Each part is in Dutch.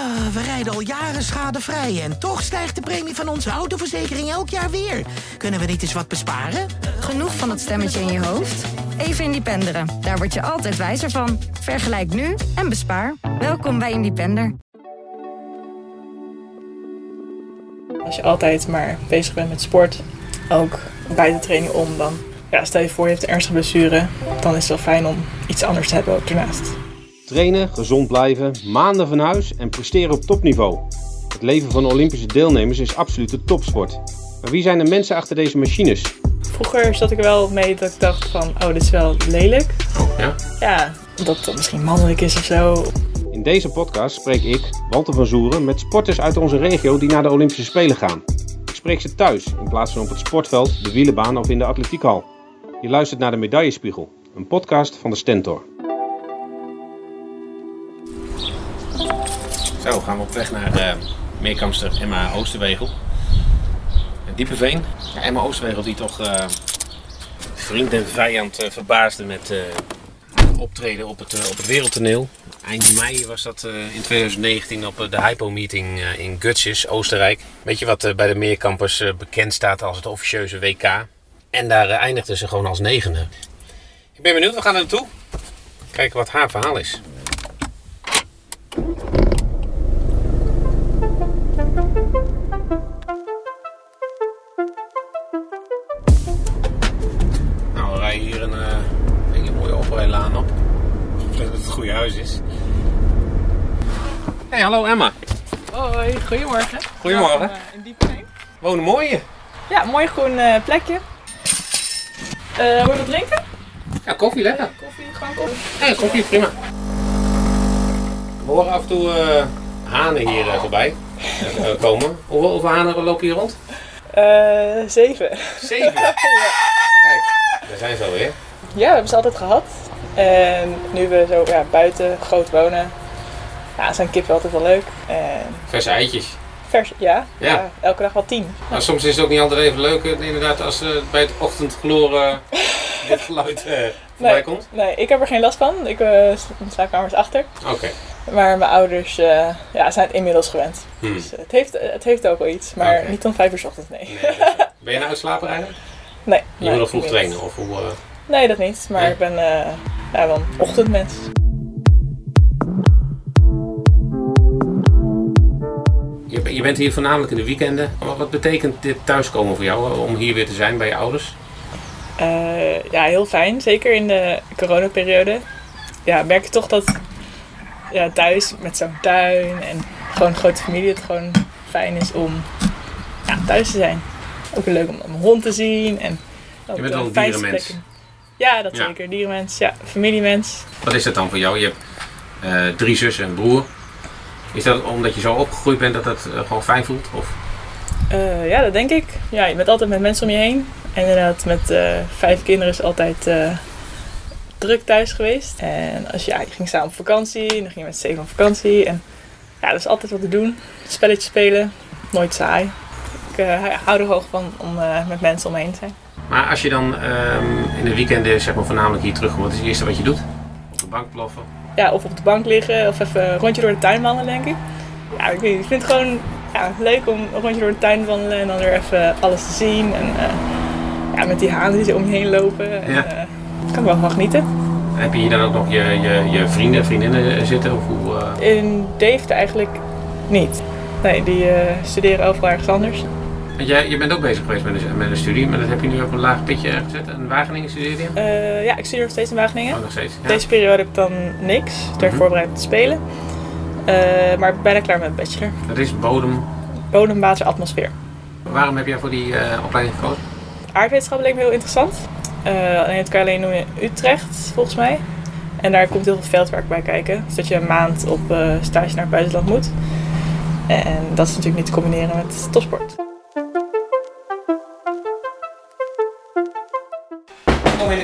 Ah, we rijden al jaren schadevrij en toch stijgt de premie van onze autoverzekering elk jaar weer. Kunnen we niet eens wat besparen? Genoeg van dat stemmetje in je hoofd? Even Independeren. Daar word je altijd wijzer van. Vergelijk nu en bespaar. Welkom bij Independer. Als je altijd maar bezig bent met sport, ook buiten training om, dan ja, stel je voor je hebt een ernstige blessure, dan is het wel fijn om iets anders te hebben ook daarnaast. Trainen, gezond blijven, maanden van huis en presteren op topniveau. Het leven van Olympische deelnemers is absoluut de topsport. Maar wie zijn de mensen achter deze machines? Vroeger zat ik er wel mee dat ik dacht van, oh dit is wel lelijk. Oh, ja? Ja, dat het misschien mannelijk is of zo. In deze podcast spreek ik, Walter van Zoeren, met sporters uit onze regio die naar de Olympische Spelen gaan. Ik spreek ze thuis in plaats van op het sportveld, de wielenbaan of in de atletiekhal. Je luistert naar de Medaillespiegel, een podcast van de Stentor. Zo, gaan we op weg naar uh, meerkampster Emma Oosterwegel. Diepeveen. Ja, Emma Oosterwegel die toch uh, vriend en vijand uh, verbaasde met optreden op het, op het wereldtoneel. Eind mei was dat in 2019 op de Hypo-meeting in Gutsjes, Oostenrijk. Weet je wat bij de meerkampers bekend staat als het officieuze WK. En daar eindigde ze gewoon als negende. Ik ben benieuwd, we gaan er naartoe. Kijken wat haar verhaal is. Hey, hallo Emma. Hoi, goedemorgen. Goedemorgen. Welkom, uh, in. Wonen mooie. Ja, mooi groen uh, plekje. Uh, wil je wat drinken? Ja, koffie lekker. Koffie, gewoon koffie. Ja, koffie, prima. We horen af en toe hanen hier voorbij komen. Hoeveel, hoeveel hanen lopen hier rond? zeven. Zeven? ja. Kijk, daar zijn ze alweer. Ja, we hebben ze altijd gehad. En nu we zo ja, buiten groot wonen, ja, zijn kippen altijd wel leuk. En... Verse eitjes. Vers, ja, Ja. ja. elke dag wel tien. Maar soms is het ook niet altijd even leuk, eh, inderdaad, als eh, bij het ochtendgloren dit geluid eh, voorbij Nee, komt. nee, ik heb er geen last van. Ik uh, slaapkamers achter. Oké. Maar mijn ouders ja, zijn het inmiddels gewend. Hmm. Dus het, heeft, het heeft ook wel iets. Maar niet om vijf uur 's ochtends, nee. Nee, dus- ben je een uitslaper eigenlijk? Nee, Je wil nog vroeg trainen of hoe... Nee, dat niet. Maar Nee? ik ben ja, wel een ochtendmens. Je, ben- je bent hier voornamelijk in de weekenden. Wat, betekent dit thuiskomen voor jou, eh, om hier weer te zijn bij je ouders? Eh, ja, heel fijn. Zeker in de coronaperiode. Ja, merk je toch dat ja, thuis met zo'n tuin en gewoon een grote familie het gewoon fijn is om ja, thuis te zijn. Ook leuk om mijn hond te zien. En op bent de wel een dierenmens. plekken. Ja, dat Ja. zeker. Dierenmens. Ja, familiemens. Wat is dat dan voor jou? Je hebt eh, drie zussen en een broer. Is dat omdat je zo opgegroeid bent dat dat eh, gewoon fijn voelt? Of? Eh, ja, dat denk ik. Ja, je bent altijd met mensen om je heen. En inderdaad, met eh, vijf kinderen is altijd druk thuis geweest. En als je, ja, je ging samen op vakantie, en dan ging je met zeven op vakantie. En ja, er is altijd wat te doen. Spelletjes spelen, nooit saai. Ik hou er hoog van om met mensen om me heen te zijn. Maar als je dan ehm, in de weekenden zeg maar, voornamelijk hier terugkomt, wat is het eerste wat je doet? Op de bank ploffen? Ja, of op de bank liggen, of even een rondje door de tuin wandelen, denk ik. Ja, ik, weet niet, ik vind het gewoon ja, leuk om een rondje door de tuin te wandelen en dan weer even alles te zien. En eh, ja, met die hanen die zo om je heen lopen. En, Ja. eh, kan ik wel van genieten. Heb je hier dan ook nog je, je, je vrienden, vriendinnen zitten? Of hoe, eh, In Deventer eigenlijk niet. Nee, die studeren overal ergens anders. Want jij, je bent ook bezig geweest met een, met een studie, maar dat heb je nu op een laag pitje gezet. In Wageningen studeerde je? Eh, ja, ik studeer nog steeds in Wageningen. Oh, nog steeds. Ja. Deze periode heb ik dan niks, ter Mhm. voorbereid te spelen. Eh, maar ik ben bijna klaar met mijn bachelor. Dat is bodem. Bodem, water, atmosfeer. Waarom heb jij voor die eh, opleiding gekozen? Aardwetenschap leek me heel interessant. Alleen het kan je alleen doen in Utrecht, volgens mij. En daar komt heel veel veldwerk bij kijken. Dus dat je een maand op stage naar het buitenland moet. En dat is natuurlijk niet te combineren met topsport.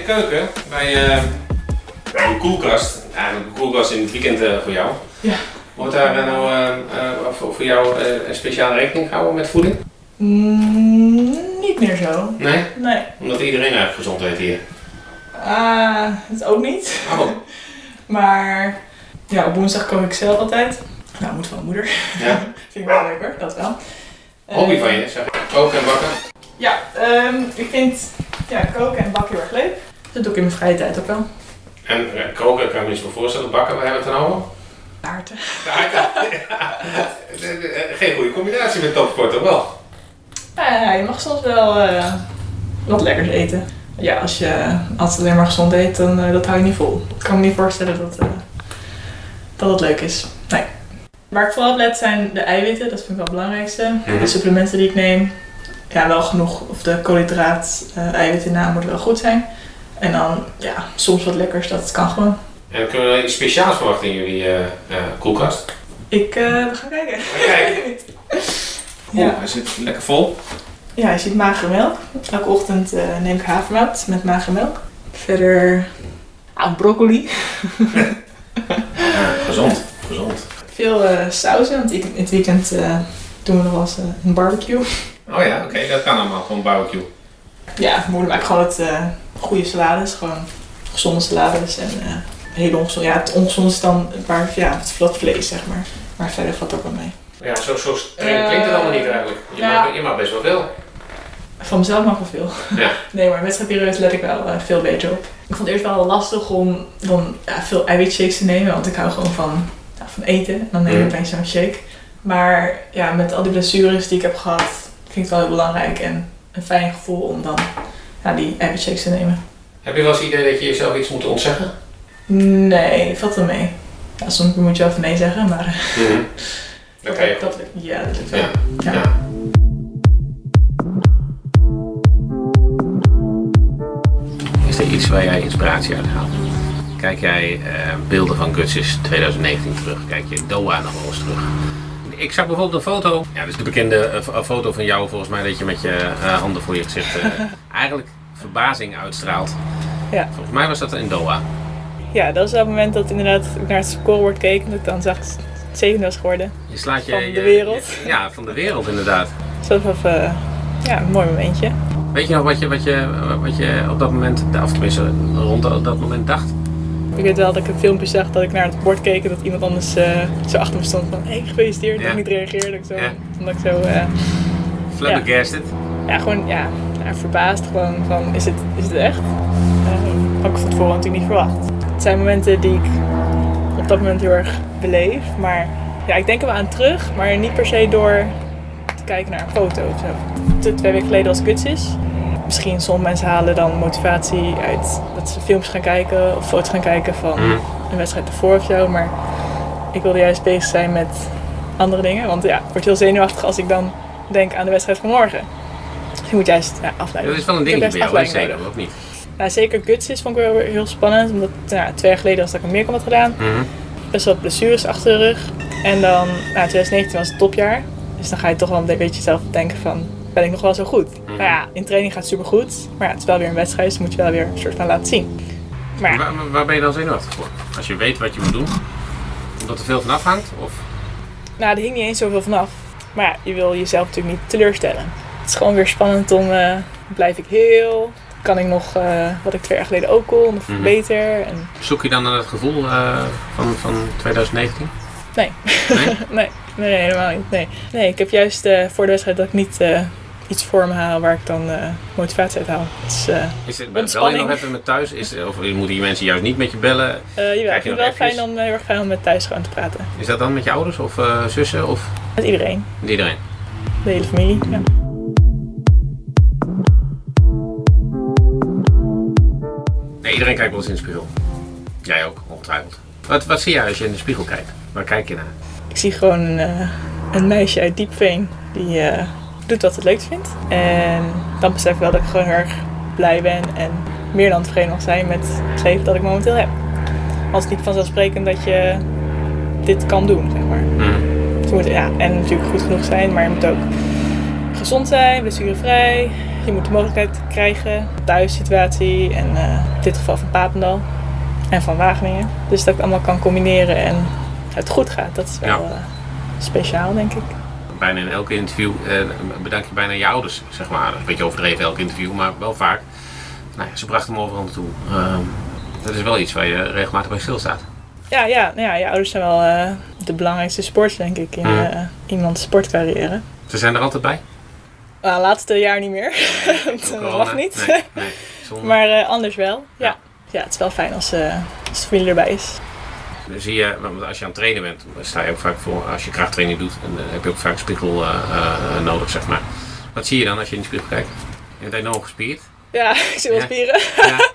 Kom de keuken bij eh, een koelkast. Eigenlijk een koelkast in het weekend eh, voor jou. Ja. Wordt daar eh, nou voor, voor jou een speciale rekening gehouden met voeding? Mm, niet meer zo. Nee? Nee. Omdat iedereen erg gezond weet hier. Ah, dat ook niet. Oh, Maar ja, op woensdag kook ik zelf altijd. Nou, moet van moeder. Ja. Vind ik wel leuk hoor, dat wel. Hobby van je, zeg ik. Koken en bakken. Ja, ehm, ik vind ja, koken en bakken heel erg leuk. Dat doe ik in mijn vrije tijd ook wel. En eh, koken kan ik me iets voor voorstellen. Bakken, waar hebben we het dan over? Taarten. Geen goede combinatie met topsport, toch wel? Ja, je mag soms wel eh, wat lekkers eten. Ja, als je altijd alleen maar gezond eet, dan eh, dat hou je niet vol. Ik kan me niet voorstellen dat, eh, dat het leuk is. Nee. Waar ik vooral op let zijn de eiwitten, dat vind ik wel het belangrijkste. Mhm. De supplementen die ik neem, ja, wel genoeg, of de koolhydraat, eh eiwitten na moeten wel goed zijn. En dan, ja, soms wat lekkers, dat kan gewoon. En kunnen we iets speciaals verwachten in jullie eh, eh, koelkast? Ik, eh, we gaan kijken. Kijk. Ja. Hij zit lekker vol. Ja, je ziet magere melk. Elke ochtend eh, neem ik havermout met magere melk. Verder ah, broccoli. Gezond. Gezond. Veel eh sauzen, want ik, in het weekend eh, doen we nog wel eens een barbecue. Oh ja, oké, dat kan allemaal. Gewoon barbecue. Ja, moeder maakt gewoon het eh, goede salades. Gewoon gezonde salades en eh hele ongezonde. Ja, het ongezonde is dan waar, ja, het vlat vlees, zeg maar. Maar verder valt ook wel mee. Ja, zo, zo streng klinkt het allemaal niet eigenlijk. Je, ja. mag, je mag best wel veel. Van mezelf mag wel veel. Ja. Nee, maar wedstrijdperiodes let ik wel eh, veel beter op. Ik vond het eerst wel lastig om dan ja, veel eiwitshakes te nemen, want ik hou gewoon van, ja, van eten. En dan neem ik Mhm. opeens zo'n shake. Maar ja, met al die blessures die ik heb gehad, vind ik het wel heel belangrijk en een fijn gevoel om dan ja, die eiwitshakes te nemen. Heb je wel eens het idee dat je jezelf iets moet ontzeggen? Nee, valt wel mee. Ja, soms moet je wel van nee zeggen, maar eh, Dat kan je dat lukt. Ja, dat lukt wel. Ja. Ja. Ja. Is er iets waar jij inspiratie uit haalt? Kijk jij eh, beelden van Gutsis 2019 terug? Kijk je Doha nog wel eens terug? Ik zag bijvoorbeeld een foto. Ja, dat is de bekende eh, f- foto van jou volgens mij dat je met je eh, handen voor je gezicht eh, eigenlijk verbazing uitstraalt. Ja. Volgens mij was dat in Doha. ja, dat is wel het moment dat inderdaad ik naar het scorebord keek en dat ik dan zag dat het zevende was geworden. Je slaat je, Van de je- wereld. je- ja, van de wereld inderdaad. Dus dat was even, ja, een mooi momentje. Weet je nog wat je, wat je, wat je op dat moment, of tenminste rond dat dat moment dacht? Ik weet wel dat ik een filmpje zag dat ik naar het bord keek en dat iemand anders eh, zo achter me stond van hey, gefeliciteerd. Ja. Dat ik niet reageerde. Ik zo, Ja. Omdat ik zo, eh, Flabbergasted. ja, gewoon, ja, ja, verbaasd gewoon van, is het, is het echt? Eh, had ik van tevoren natuurlijk niet verwacht. Het zijn momenten die ik op dat moment heel erg beleef, maar ja, ik denk er wel aan terug, maar niet per se door te kijken naar een foto of zo. Twee weken geleden was Gutsis. Misschien sommige mensen halen dan motivatie uit dat ze films gaan kijken of foto's gaan kijken van Mhm. een wedstrijd ervoor of zo. Maar ik wilde juist bezig zijn met andere dingen. Want ja, ik word heel zenuwachtig als ik dan denk aan de wedstrijd van morgen. Dus je moet juist ja, afleiden. Dat is wel een dingetje bij jou, nodig. of niet? Nou, zeker Gutsis vond ik wel heel spannend. Omdat nou, twee jaar geleden was dat ik een meerkamp had gedaan. Mhm. Best wel blessures achter de rug. En dan, nou, 2019 was het topjaar. Dus dan ga je toch wel een beetje zelf denken van, ben ik nog wel zo goed? Mhm. Maar ja, in training gaat het supergoed. Maar ja, het is wel weer een wedstrijd, dus moet je wel weer een soort van laten zien. Maar ja, Waar, waar ben je dan zenuwachtig voor? Als je weet wat je moet doen? Omdat er veel van afhangt? Of? Nou, er hing niet eens zoveel vanaf. Maar ja, je wil jezelf natuurlijk niet teleurstellen. Het is gewoon weer spannend om, eh, blijf ik heel? Kan ik nog eh, wat ik twee jaar geleden ook kon, of Mhm. beter? En, Zoek je dan naar het gevoel eh, van, van 2019? nee. Nee? nee, helemaal niet. Nee, nee ik heb juist voor de wedstrijd dat ik niet iets voor me haal waar ik dan eh, motivatie uit haal. Dus, eh Is het, bel je nog even met thuis? Is, of moeten die mensen juist niet met je bellen? eh jawel, ik je vind het wel fijn om, heel erg fijn om met thuis gewoon te praten. Is dat dan met je ouders of zussen of Met iedereen, met iedereen? de hele familie. Ja. Nee, iedereen kijkt wel eens in de spiegel. Jij ook, ongetwijfeld. Wat, wat zie jij als je in de spiegel kijkt? Waar kijk je naar? Ik zie gewoon een, een meisje uit Diepveen die doet wat het leukst vindt. En dan besef ik wel dat ik gewoon heel erg blij ben en meer dan tevreden mag zijn met het leven dat ik momenteel heb. Want het is niet vanzelfsprekend dat je dit kan doen, zeg maar. Dus je moet ja, en natuurlijk goed genoeg zijn, maar je moet ook gezond zijn, blessurevrij. Je moet de mogelijkheid krijgen, thuissituatie en eh, in dit geval van Papendal en van Wageningen. Dus dat ik het allemaal kan combineren en het goed gaat. Dat is wel Ja. eh, speciaal, denk ik. Bijna in elk interview eh, bedank je bijna je ouders, zeg maar. Een beetje overdreven elk interview, maar wel vaak. Nou ja, ze brachten me overal naartoe. Ehm, dat is wel iets waar je regelmatig bij stilstaat. Ja, ja, nou ja, je ouders zijn wel eh, de belangrijkste sport, denk ik, in Mm. eh, iemands sportcarrière. Ze zijn er altijd bij? Uh, laatste jaar niet meer. dat mag niet. Nee, nee. Zonde. maar eh, anders wel. Ja. Ja. ja. het is wel fijn als, als de familie erbij is. Dan zie je, want als je aan het trainen bent, dan sta je ook vaak voor, als je krachttraining doet, dan heb je ook vaak spiegel eh, eh, nodig, zeg maar. Wat zie je dan als je in de spiegel kijkt? Je bent enorm gespierd. Ja, ik zie wel Ja. spieren. Ja.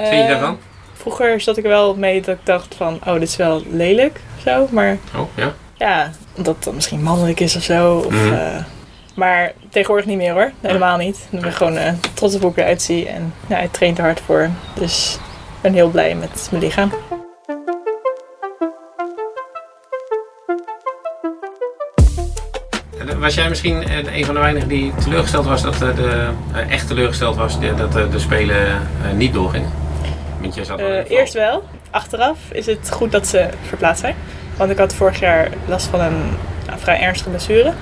Wat vind je Eh, daarvan? Vroeger zat ik er wel mee dat ik dacht van, oh, dit is wel lelijk zo. Maar Oh, ja? ja, omdat dan misschien mannelijk is of zo. Of, Mhm. eh, maar tegenwoordig niet meer hoor. Helemaal niet. Ik ben gewoon eh, trots op hoe ik eruit zie. En ja, ik train er hard voor. Dus ik ben heel blij met mijn lichaam. Was jij misschien een van de weinigen die teleurgesteld was dat eh, de, eh, echt teleurgesteld was dat eh, de Spelen niet doorgingen? Want jij zat eerst wel. Achteraf is het goed dat ze verplaatst zijn. Want ik had vorig jaar last van een nou, vrij ernstige blessure.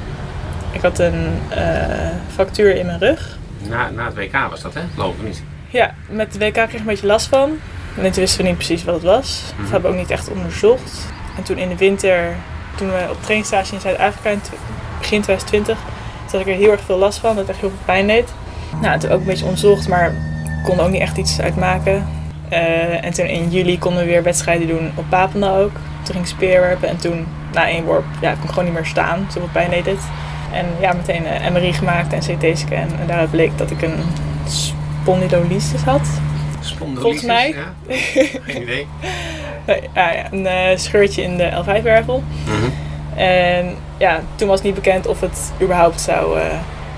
Ik had een eh fractuur in mijn rug. Na, na het WK was dat, hè? Geloof ik niet. Ja, met de WK kreeg ik een beetje last van. En toen wisten we niet precies wat het was. Dat Mhm. hebben we ook niet echt onderzocht. En toen in de winter, toen we op trainingsstage in Zuid-Afrika begin 2020, toen had ik er heel erg veel last van. Dat het echt heel veel pijn deed. Nou, toen ook een beetje onderzocht, maar ik kon ook niet echt iets uitmaken. Eh, en toen in juli konden we weer wedstrijden doen op Papendal ook. Toen ging ik speerwerpen en toen na één worp ja, kon ik gewoon niet meer staan. Zoveel pijn deed het. En ja, meteen een MRI gemaakt en CT-scan. En daaruit bleek dat ik een spondylolisthesis had. Spondylitis, Volgens mij. Ja? Geen idee. Eh, ja, een eh, scheurtje in de L5-wervel. Mhm. En ja, toen was niet bekend of het überhaupt zou eh,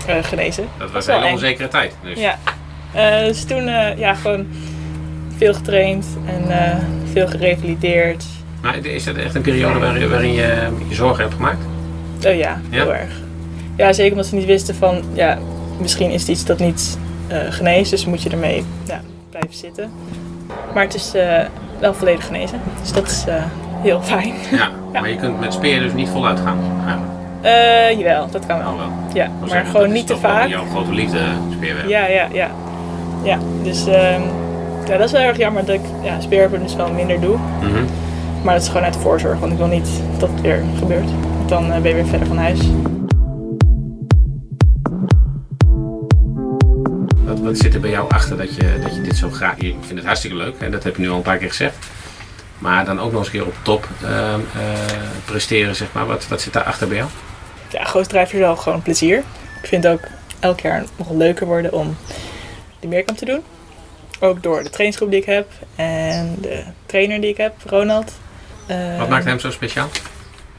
eh, genezen. Dat was een hele onzekere tijd. Dus. Ja. Eh, dus toen ja, gewoon veel getraind en veel gerevalideerd. Maar is dat echt een periode waarin, waarin je je zorgen hebt gemaakt? Oh ja, heel erg. Ja, zeker omdat ze niet wisten van, ja, misschien is het iets dat niet geneest, dus moet je ermee ja, blijven zitten. Maar het is wel volledig genezen, dus dat is heel fijn. Ja. Maar je kunt met speer dus niet voluit gaan. eigenlijk. Eh jawel, dat kan Oh, wel. wel. Ja, Ik maar gewoon niet te wel vaak. jouw grote liefde, speerwerk. Ja, ja, ja. Ja, dus ehm, ja, dat is wel erg jammer dat ik ja, speerwerpen dus wel minder doe. Mhm. Maar dat is gewoon uit voorzorg, want ik wil niet dat het weer gebeurt. Dan eh, ben je weer verder van huis. Wat, wat zit er bij jou achter dat je, dat je dit zo graag... Je vindt het hartstikke leuk en dat heb je nu al een paar keer gezegd. Maar dan ook nog eens een keer op top ehm, eh, presteren, zeg maar. Wat, wat zit daar achter bij jou? Ja, groot drijfveer is wel gewoon plezier. Ik vind het ook elk jaar nog leuker worden om de meerkamp te doen. Ook door de trainingsgroep die ik heb en de trainer die ik heb, Ronald. Eh, Wat maakt hem zo speciaal?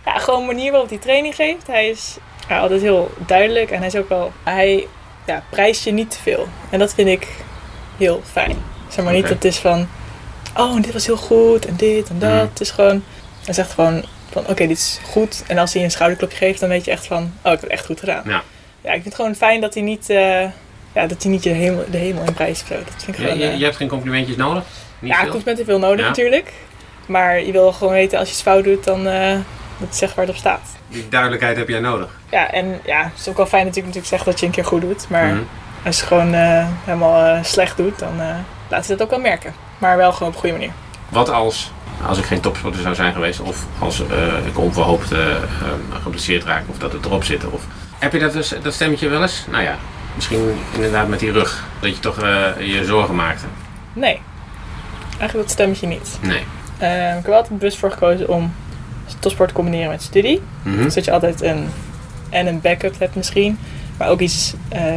Ja, gewoon de manier waarop hij training geeft. Hij is ja, altijd heel duidelijk en hij is ook wel... Hij ja, prijst je niet te veel. En dat vind ik heel fijn. Zeg maar niet dat het is van... Oh, dit was heel goed en dit en dat. Het is gewoon... Hij zegt gewoon van oké, dit is goed. En als hij een schouderklopje geeft, dan weet je echt van... Oh, ik heb het echt goed gedaan. Ja. Ja, ik vind het gewoon fijn dat hij niet... eh, ja, dat hij niet je hemel, de hemel in prijs zo. Dat vind ik Je, gewoon... je, eh, je hebt geen complimentjes nodig? Niet ja, veel? complimenten veel nodig Ja. natuurlijk. Maar je wil gewoon weten als je iets fout doet, dan dat je zegt waar het op staat. Die duidelijkheid heb jij nodig. Ja, en ja, het is ook wel fijn natuurlijk, natuurlijk zeggen dat je een keer goed doet. Maar Mhm. als je gewoon helemaal slecht doet, dan laat ze dat ook wel merken. Maar wel gewoon op een goede manier. Wat als, als ik geen topsporter zou zijn geweest, of als eh, ik onverhoopt eh, geblesseerd raak, of dat het erop zit? Of... Heb je dat, dus, dat stemmetje wel eens? Nou ja, misschien inderdaad met die rug, dat je toch je zorgen maakte. Nee, eigenlijk dat stemmetje niet. Nee. Ik heb er altijd bewust voor gekozen om topsport te combineren met studie. Mhm. Dus dat je altijd een, en een backup hebt misschien. Maar ook iets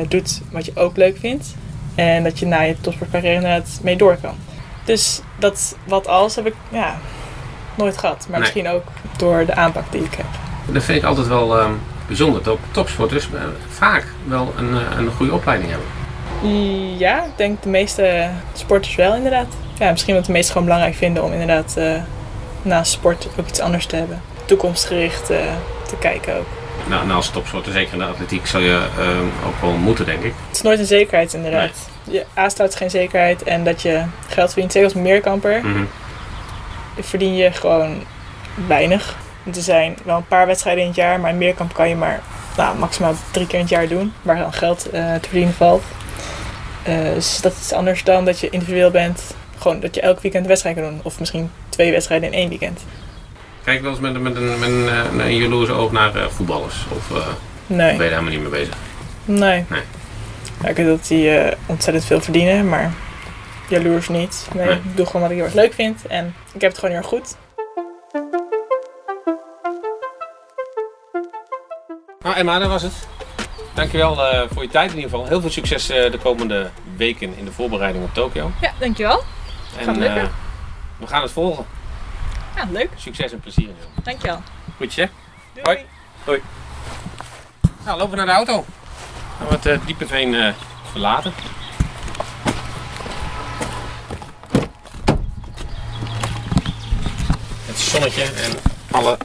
doet wat je ook leuk vindt. En dat je na je topsportcarrière inderdaad mee door kan. Dus dat wat als heb ik ja, nooit gehad. Maar Nee. misschien ook door de aanpak die ik heb. Dat vind ik altijd wel ehm, bijzonder, dat topsporters eh, vaak wel een, eh, een goede opleiding hebben. Ja, ik denk de meeste sporters wel inderdaad. Ja, misschien wat de meesten gewoon belangrijk vinden om inderdaad eh, naast sport ook iets anders te hebben. Toekomstgericht te kijken ook. Nou, als topsporter, zeker in de atletiek, zal je ehm, ook wel moeten, denk ik. Het is nooit een zekerheid inderdaad. Je A-staat is geen zekerheid en dat je geld verdient. Zeker als meerkamper Mhm. verdien je gewoon weinig. Er zijn wel een paar wedstrijden in het jaar, maar een meerkamp kan je maar nou, maximaal drie keer in het jaar doen. Waar dan geld eh, te verdienen valt. Eh, dus dat is anders dan dat je individueel bent. Gewoon dat je elk weekend een wedstrijd kan doen. Of misschien twee wedstrijden in één weekend. Kijk wel eens met, een- met, een, met een, eh, een jaloers oog naar eh, voetballers? Of eh, ben Nee, je daar helemaal niet mee bezig? nee. Nee. Ja, ik weet dat die eh, ontzettend veel verdienen, maar jaloers niet. Nee, Nee. ik doe gewoon wat ik heel erg leuk vind en ik heb het gewoon heel erg goed. Nou Emma, dat was het. Dankjewel eh voor je tijd in ieder geval. Heel veel succes eh, de komende weken in de voorbereiding op Tokio. Ja, dankjewel. En Gaat lukken. eh, we gaan het volgen. Ja, leuk. Succes en plezier. Dankjewel. Goed hè? Doei. Hoi. Nou, lopen we naar de auto. Gaan we het eh, Diepeveen eh verlaten. Het zonnetje en alle...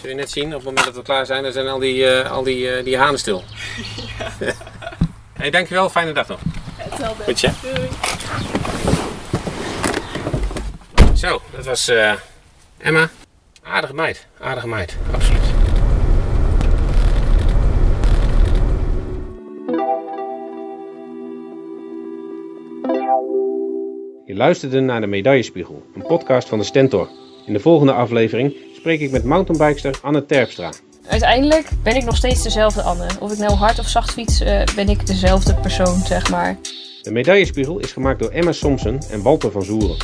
Zul je net zien, op het moment dat we klaar zijn, dan zijn al die, eh, al die, eh, die hanen stil. hey, dankjewel, fijne dag nog. Hetzelfde. Goed, hè? Doei. Zo, dat was eh, Emma. Aardige meid, aardige meid, absoluut. Je luisterde naar de Medaillespiegel, een podcast van de Stentor. In de volgende aflevering spreek ik met mountainbikester Anne Terpstra. Uiteindelijk ben ik nog steeds dezelfde Anne. Of ik nou hard of zacht fiets, eh, ben ik dezelfde persoon, zeg maar. De Medaillespiegel is gemaakt door Emma Somsen en Walter van Zoeren.